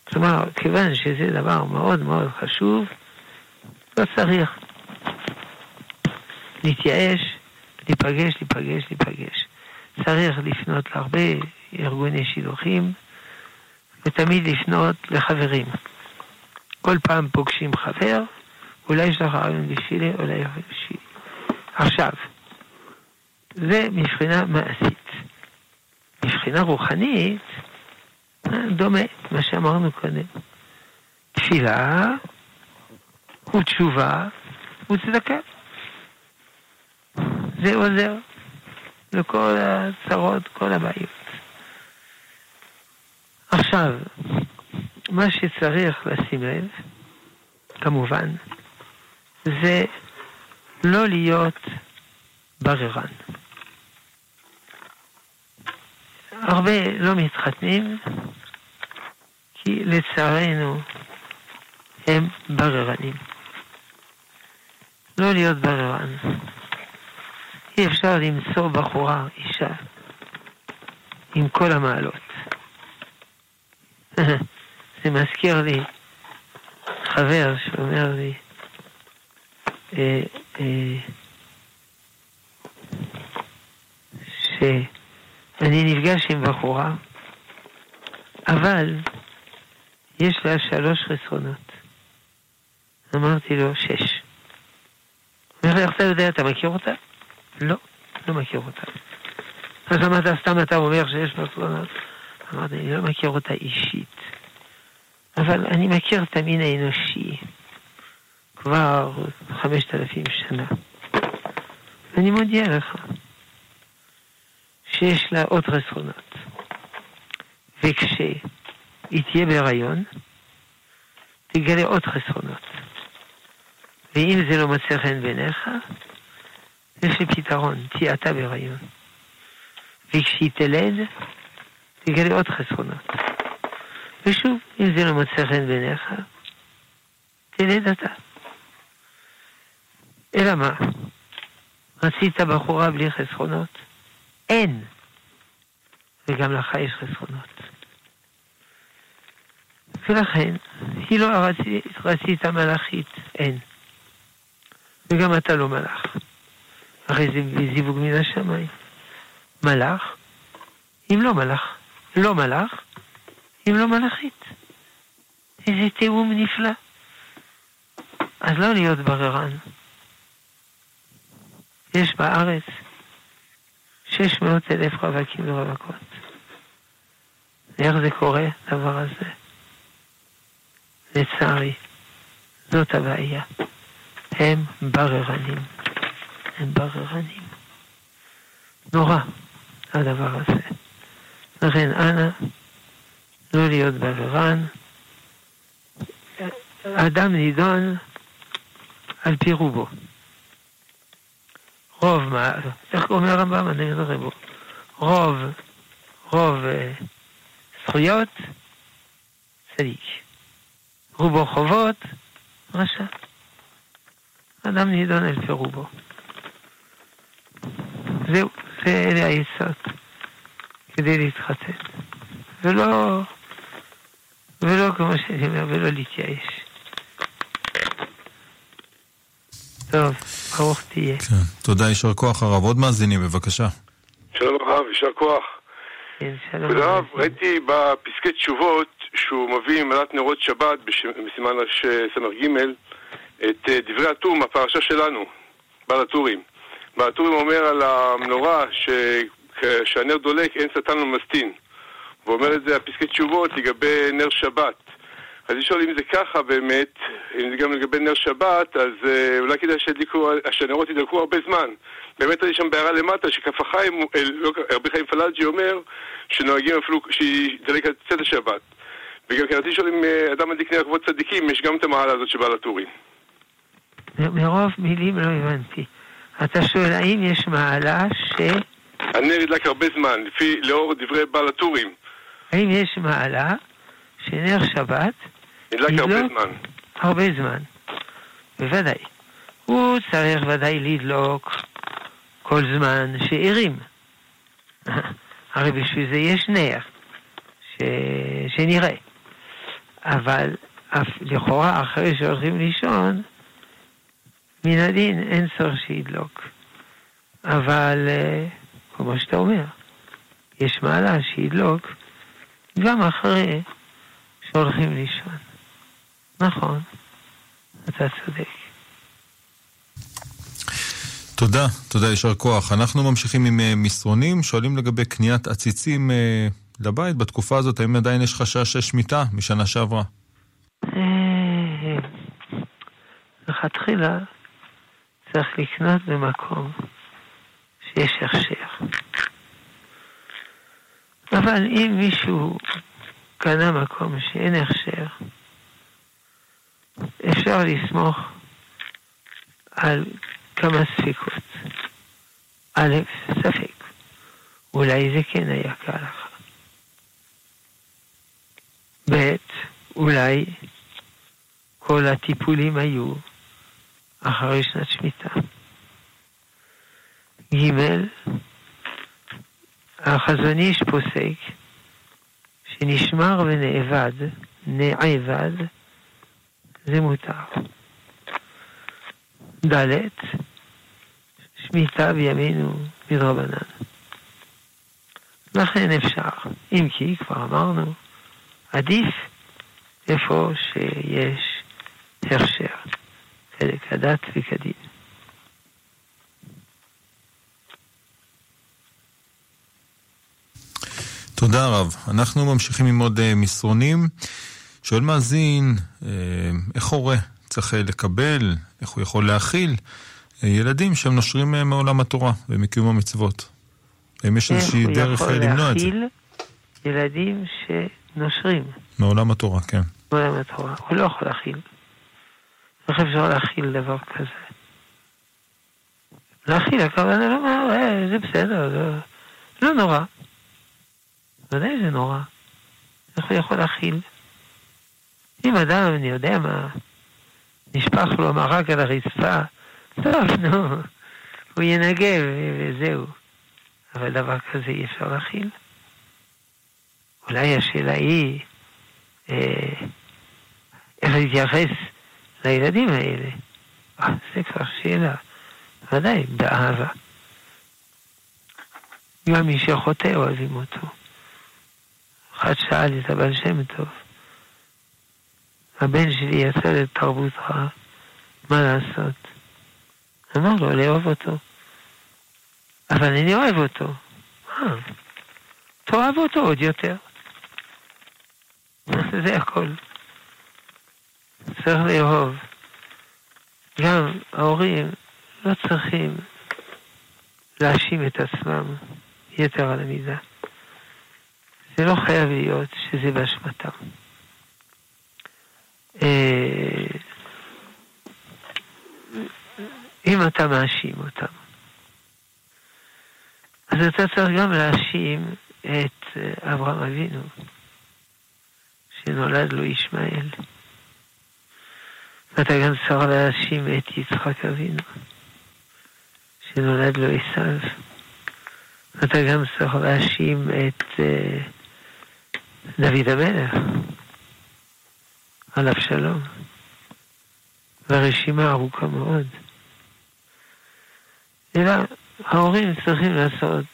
כלומר, כיוון שזה דבר מאוד מאוד חשוב, לא צריך להתייאש, להיפגש, להיפגש, להיפגש. צריך לפנות להרבה ארגוני שידוכים, ותמיד לפנות לחברים. כל פעם פוגשים חבר, אולי יש לך רעיון בשבילי, אולי יש לך בשבילי. עכשיו, זה מבחינה מעשית. מבחינה רוחנית, דומה, מה שאמרנו קודם. תפילה ותשובה וצדקה. זה עוזר לכל הצרות, כל הבעיות. עכשיו, מה שצריך לשים לב, כמובן, זה לא להיות בררן. הרבה לא מתחתנים, כי לצערנו הם בררנים. לא להיות בררן. אי אפשר למצוא בחורה, אישה, עם כל המעלות. זה מזכיר לי חבר שאומר לי, אה, אה, שאני נפגש עם בחורה, אבל יש לה שלוש חסרונות. אמרתי לו, שש. אומר לי, איך אתה יודע, אתה מכיר אותה? לא, לא מכיר אותה. אז אמרת, סתם אתה אומר שיש חסרונות? אמרתי, אני לא מכיר אותה אישית, אבל אני מכיר את המין האנושי כבר חמשת אלפים שנה. ואני מודיע לך שיש לה עוד חסרונות. וכשהיא תהיה בהיריון, תגלה עוד חסרונות. ואם זה לא מוצא חן בעיניך, יש לי פתרון, תהיה אתה בהיריון. וכשהיא תלד, תגלה עוד חסרונות. ושוב, אם זה לא מוצא חן בעיניך, תלד אתה. אלא מה? רצית בחורה בלי חסרונות? אין. וגם לך יש חסרונות. ולכן, היא לא רצית, רצית מלאכית, אין. וגם אתה לא מלאך. הרי זה זיווג מן השמיים. מלאך, אם לא מלאך. לא מלאך, אם לא מלאכית. איזה תיאום נפלא. אז לא להיות בררן. יש בארץ 600 אלף רווקים ורווקות. איך זה קורה, הדבר הזה? לצערי, זאת הבעיה. הם בררנים. הם בררנים. נורא, הדבר הזה. לכן, אנא, לא להיות בררן. האדם נידון על פי רובו. רוב, מה, איך אומר הרמב"ם? אני לא רבו. רוב, רוב אה, זכויות, צדיק. רובו חובות, רשע. אדם נידון על פי רובו. זהו, זה אלה היסוד כדי להתחתן. ולא, ולא כמו שאני אומר, ולא להתייאש. טוב, ברוך תהיה. כן, תודה, יישר כוח הרב. עוד מאזינים, בבקשה. שלום הרב, יישר כוח. כן, שלום. הרב, ראיתי בפסקי תשובות שהוא מביא מלאת נרות שבת בסימן ס"ג את אה, דברי הטור מהפרשה שלנו, בעל הטורים. בעל הטורים אומר על המנורה שכשהנר דולק אין שטן ומסטין. הוא אומר את זה הפסקי תשובות לגבי נר שבת. אז לשאול אם זה ככה באמת, אם זה גם לגבי נר שבת, אז אה, אולי כדאי שידליקו, שהנרות ידלקו הרבה זמן. באמת יש שם בערה למטה, שכף החיים, אה, לא, רבי חיים פלאג'י אומר שנוהגים אפילו שידלק עד צאת השבת. וגם כן רציתי לשאול אם אה, אדם מדליק נר כבוד צדיקים, יש גם את המעלה הזאת שבא לטורים. מרוב מילים לא הבנתי. אתה שואל האם יש מעלה ש... הנר ידלק הרבה זמן, לפי, לאור דברי בעל הטורים. האם יש מעלה שנר שבת נדלק הרבה זמן. הרבה זמן, בוודאי. הוא צריך ודאי לדלוק כל זמן שערים. הרי בשביל זה יש נר, ש... שנראה. אבל לכאורה אחרי שהולכים לישון, מן הדין אין צורך שידלוק. אבל אה, כמו שאתה אומר, יש מעלה שידלוק גם אחרי שהולכים לישון. נכון, אתה צודק. תודה, תודה, יישר כוח. אנחנו ממשיכים עם אה, מסרונים, שואלים לגבי קניית עציצים אה, לבית בתקופה הזאת, האם עדיין יש חשש של שמיטה משנה שעברה? לכתחילה צריך לקנות במקום שיש הכשר. אבל אם מישהו קנה מקום שאין הכשר, אפשר לסמוך על כמה ספקות. א', ספק, אולי זה כן היה כהלכה. ב', אולי כל הטיפולים היו אחרי שנת שמיטה. ג' החזון איש פוסק שנשמר ונאבד, נאבד, זה מותר. ד' שמיטה בימינו מדרבנן. לכן אפשר, אם כי כבר אמרנו, עדיף איפה שיש הכשר, חלק הדת וכדין. תודה רב. אנחנו ממשיכים עם עוד uh, מסרונים. שואל מאזין, uh, איך הורה צריך uh, לקבל, איך הוא יכול להכיל ילדים שהם נושרים מעולם התורה ומקיום המצוות? האם יש איזושהי דרך למנוע את זה? איך הוא יכול להכיל ילדים שנושרים מעולם התורה, כן. מעולם התורה? הוא לא יכול להכיל. איך אפשר להכיל דבר כזה? להכיל, הכוונה לומר, אה, זה בסדר, זה לא נורא. ודאי זה נורא. איך הוא יכול להכיל? אם אדם, אני יודע מה, נשפך לו מרק על הרצפה, טוב, נו, הוא ינגב וזהו. אבל דבר כזה אי אפשר להכיל. אולי השאלה היא, אה, להתייחס לילדים האלה. אה, זה כבר שאלה. ודאי, באהבה. גם מי שחוטא אוהבים אותו. אחד שאל את הבעל שם טוב, הבן שלי יצא לתרבות רעה, מה לעשות? אמר לו, לאהוב אותו. אבל אני אוהב אותו. אה, תאהב אותו עוד יותר. זה הכל. צריך לאהוב. גם ההורים לא צריכים להאשים את עצמם יתר על המידה. זה לא חייב להיות שזה באשמתם. אה, אם אתה מאשים אותם, אז אתה צריך גם להאשים את אה, אברהם אבינו, שנולד לו ישמעאל. ואתה גם צריך להאשים את יצחק אבינו, שנולד לו עשיו. אתה גם צריך להאשים את uh, דוד המלך, על אבשלום. והרשימה ארוכה מאוד. אלא ההורים צריכים לעשות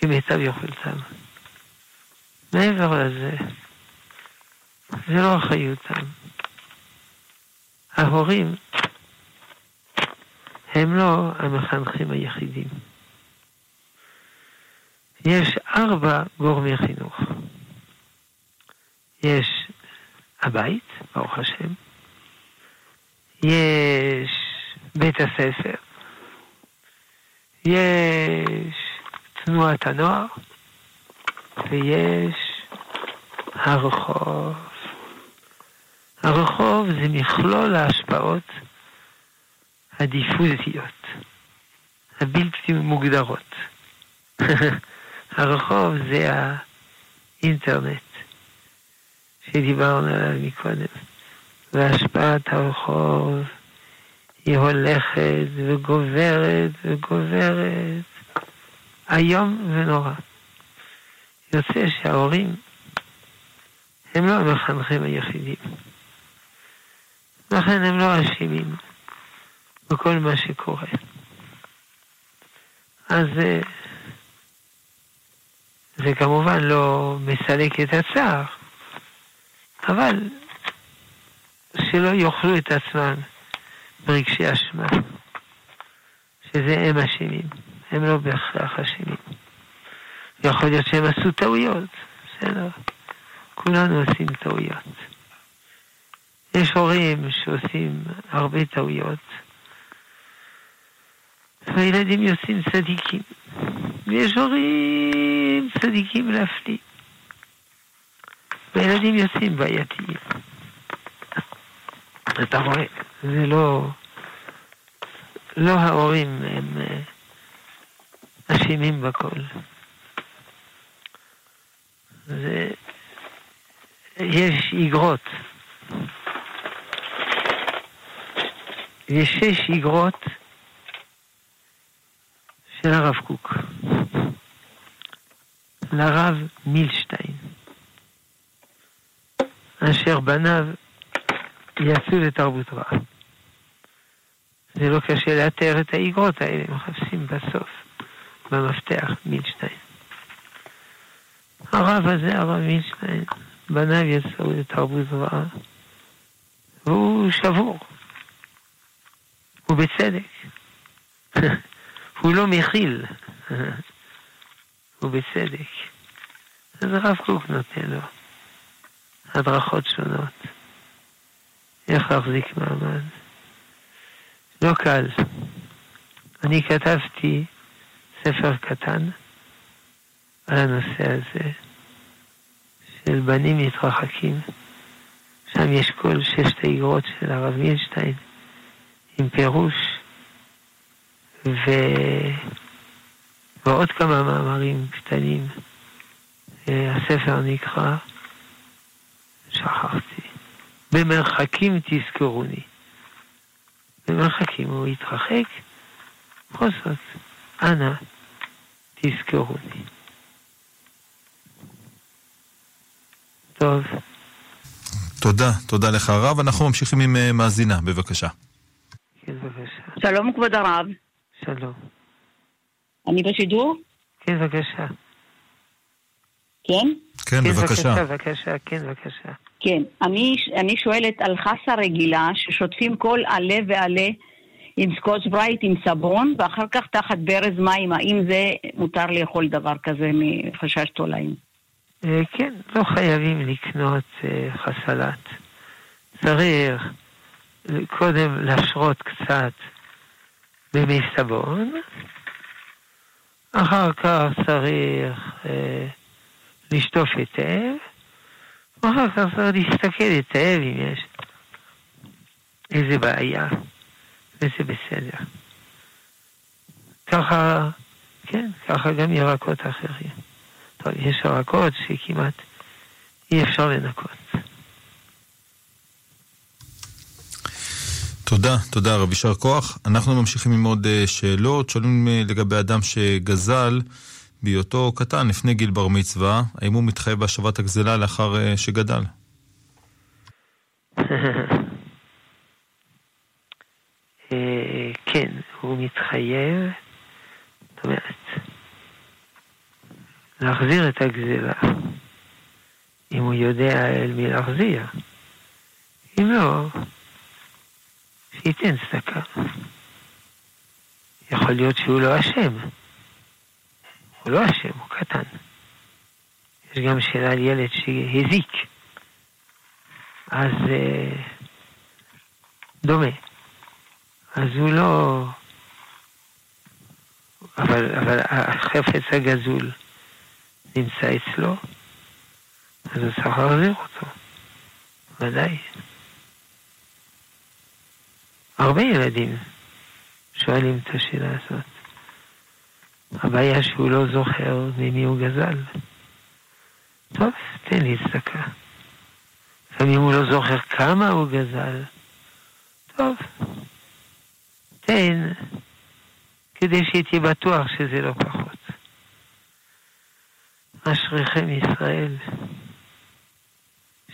כמיטב יכולתם. מעבר לזה, זה לא אחריותם. ההורים הם לא המחנכים היחידים. יש ארבע גורמי חינוך. יש הבית, ברוך השם, יש בית הספר, יש תנועת הנוער, ויש הרחוב. הרחוב זה מכלול ההשפעות הדיפוזיות, הבלתי מוגדרות. הרחוב זה האינטרנט שדיברנו עליו מקודם, והשפעת הרחוב היא הולכת וגוברת וגוברת, איום ונורא. יוצא שההורים הם לא המחנכים היחידים. לכן הם לא אשמים בכל מה שקורה. אז זה כמובן לא מסלק את הצער, אבל שלא יאכלו את עצמם ברגשי אשמה, שזה הם אשמים, הם לא בהכרח אשמים. יכול להיות שהם עשו טעויות, בסדר. כולנו עושים טעויות. יש הורים שעושים הרבה טעויות, והילדים יוצאים צדיקים. ויש הורים צדיקים להפליא. והילדים יוצאים בעייתיים. אתה רואה, זה לא... לא ההורים הם אה, אשמים בכל. זה... יש איגרות. ושש איגרות של הרב קוק, לרב מילשטיין, אשר בניו יצאו לתרבות רעה. זה לא קשה לאתר את האיגרות האלה, מחפשים בסוף, במפתח, מילשטיין. הרב הזה, הרב מילשטיין, בניו יצאו לתרבות רעה, והוא שבור. ובצדק. הוא לא מכיל, ובצדק. אז הרב קוק נותן לו הדרכות שונות, איך להחזיק מעמד. לא קל. אני כתבתי ספר קטן על הנושא הזה של בנים מתרחקים. שם יש כל ששת האיגרות של הרב מילשטיין עם פירוש ו... ועוד כמה מאמרים קטנים. הספר נקרא, שכחתי, במרחקים תזכרוני. במרחקים הוא התרחק, בכל זאת, אנא תזכרוני. טוב. תודה, תודה לך הרב. אנחנו ממשיכים עם אה, מאזינה, בבקשה. כן. שלום כבוד הרב. שלום. אני בשידור? כן, בבקשה. כן? כן, בבקשה. בבקשה, בבקשה, כן, בבקשה. כן. אני, אני שואלת על חסה רגילה ששוטפים כל עלה ועלה עם סקוץ' ברייט עם סבון ואחר כך תחת ברז מים. האם זה מותר לאכול דבר כזה מחשש תולעים? אה, כן, לא חייבים לקנות אה, חסלת. צריך קודם להשרות קצת במי סבון, אחר כך צריך אה, לשטוף היטב, ואחר כך צריך להסתכל היטב אם יש איזה בעיה, וזה בסדר. ככה, כן, ככה גם ירקות אחרים. טוב, יש ירקות שכמעט אי אפשר לנקות. תודה, תודה רב, יישר כוח. אנחנו ממשיכים עם עוד אה, שאלות. שואלים אה, לגבי אדם שגזל בהיותו קטן לפני גיל בר מצווה, האם הוא מתחייב בהשבת הגזלה לאחר אה, שגדל? כן, הוא מתחייב, זאת אומרת, להחזיר את הגזלה, אם הוא יודע אל מי להחזיר. אם לא, שייתן צדקה. יכול להיות שהוא לא אשם. הוא לא אשם, הוא קטן. יש גם שאלה על ילד שהזיק. אז אה, דומה. אז הוא לא... אבל, אבל החפץ הגזול נמצא אצלו, אז הוא צריך להחזיר אותו. ודאי. הרבה ילדים שואלים את השאלה הזאת. הבעיה שהוא לא זוכר ממי הוא גזל. טוב, תן לי צדקה. לפעמים הוא לא זוכר כמה הוא גזל. טוב, תן, כדי שתהיה בטוח שזה לא פחות. אשריכם ישראל,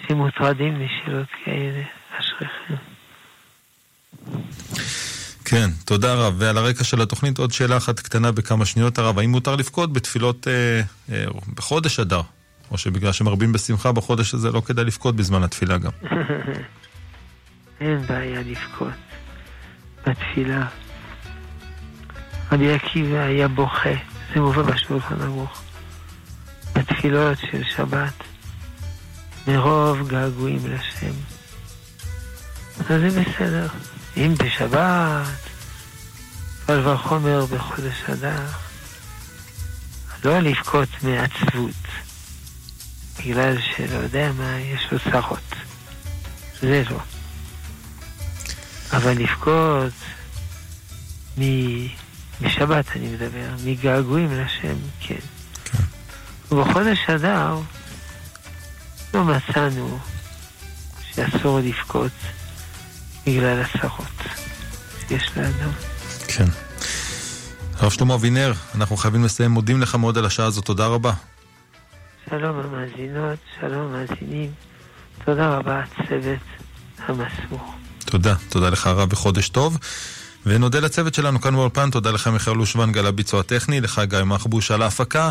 שמוטרדים משאלות כאלה, אשריכם. כן, תודה רב. ועל הרקע של התוכנית עוד שאלה אחת קטנה בכמה שניות הרב. האם מותר לבכות בתפילות אה, אה, בחודש אדר? או שבגלל שמרבים בשמחה בחודש הזה לא כדאי לבכות בזמן התפילה גם? אין בעיה לבכות בתפילה. רבי עקיבא היה בוכה, זה מובא בשולחן ערוך, בתפילות של שבת, מרוב געגועים לשם. אז זה בסדר. אם בשבת, קל וחומר בחודש אדר, לא לבכות מעצבות, בגלל שלא יודע מה, יש לו צרות. זה לא. אבל לבכות מ... משבת אני מדבר, מגעגועים לשם, כן. כן. ובחודש אדר לא מצאנו שאסור לבכות בגלל הצרות. יש לאדם. כן. הרב שלמה אבינר, אנחנו חייבים לסיים. מודים לך מאוד על השעה הזאת, תודה רבה. שלום המאזינות, שלום המאזינים. תודה רבה, הצוות המסור. תודה, תודה לך הרב וחודש טוב. ונודה לצוות שלנו כאן באולפן, תודה לך מיכאל אושוונג על הביצוע הטכני, לך גיא מחבוש על ההפקה.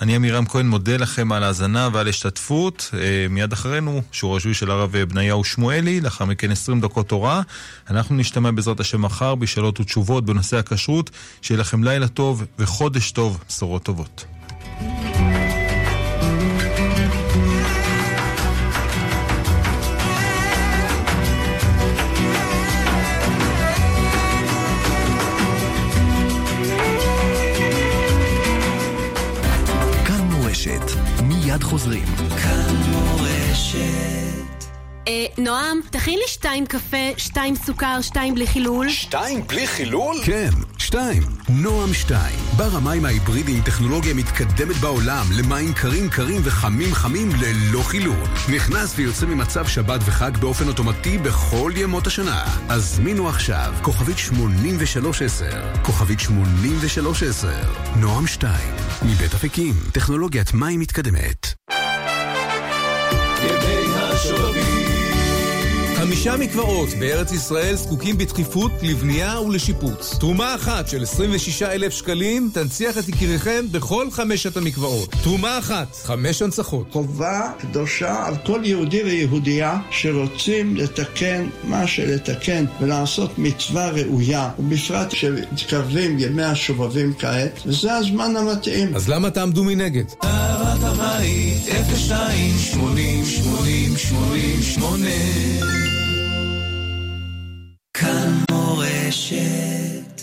אני עמירם כהן מודה לכם על ההאזנה ועל השתתפות. אה, מיד אחרינו, שיעור השביעי של הרב בניהו שמואלי, לאחר מכן 20 דקות תורה. אנחנו נשתמע בעזרת השם מחר בשאלות ותשובות בנושא הכשרות. שיהיה לכם לילה טוב וחודש טוב, בשורות טובות. חוזרים. כאן מורשת אה, נועם, תכין לי שתיים קפה, שתיים סוכר, שתיים בלי חילול. שתיים בלי חילול? כן, שתיים. נועם שתיים. בר המים ההיברידי עם טכנולוגיה מתקדמת בעולם למים קרים קרים וחמים חמים ללא חילול. נכנס ויוצא ממצב שבת וחג באופן אוטומטי בכל ימות השנה. הזמינו עכשיו, כוכבית 8310. כוכבית 8310. נועם שתיים. מבית אפיקים, טכנולוגיית מים מתקדמת. ימי השובבים חמישה מקוואות בארץ ישראל זקוקים בדחיפות לבנייה ולשיפוץ. תרומה אחת של 26 אלף שקלים תנציח את יקיריכם בכל חמשת המקוואות. תרומה אחת, חמש הנצחות. חובה קדושה על כל יהודי ויהודייה שרוצים לתקן מה שלתקן ולעשות מצווה ראויה, ובפרט שמתקרבים ימי השובבים כעת, וזה הזמן המתאים. אז למה תעמדו מנגד? אהבת הבית 02 80 80 80 8 כאן מורשת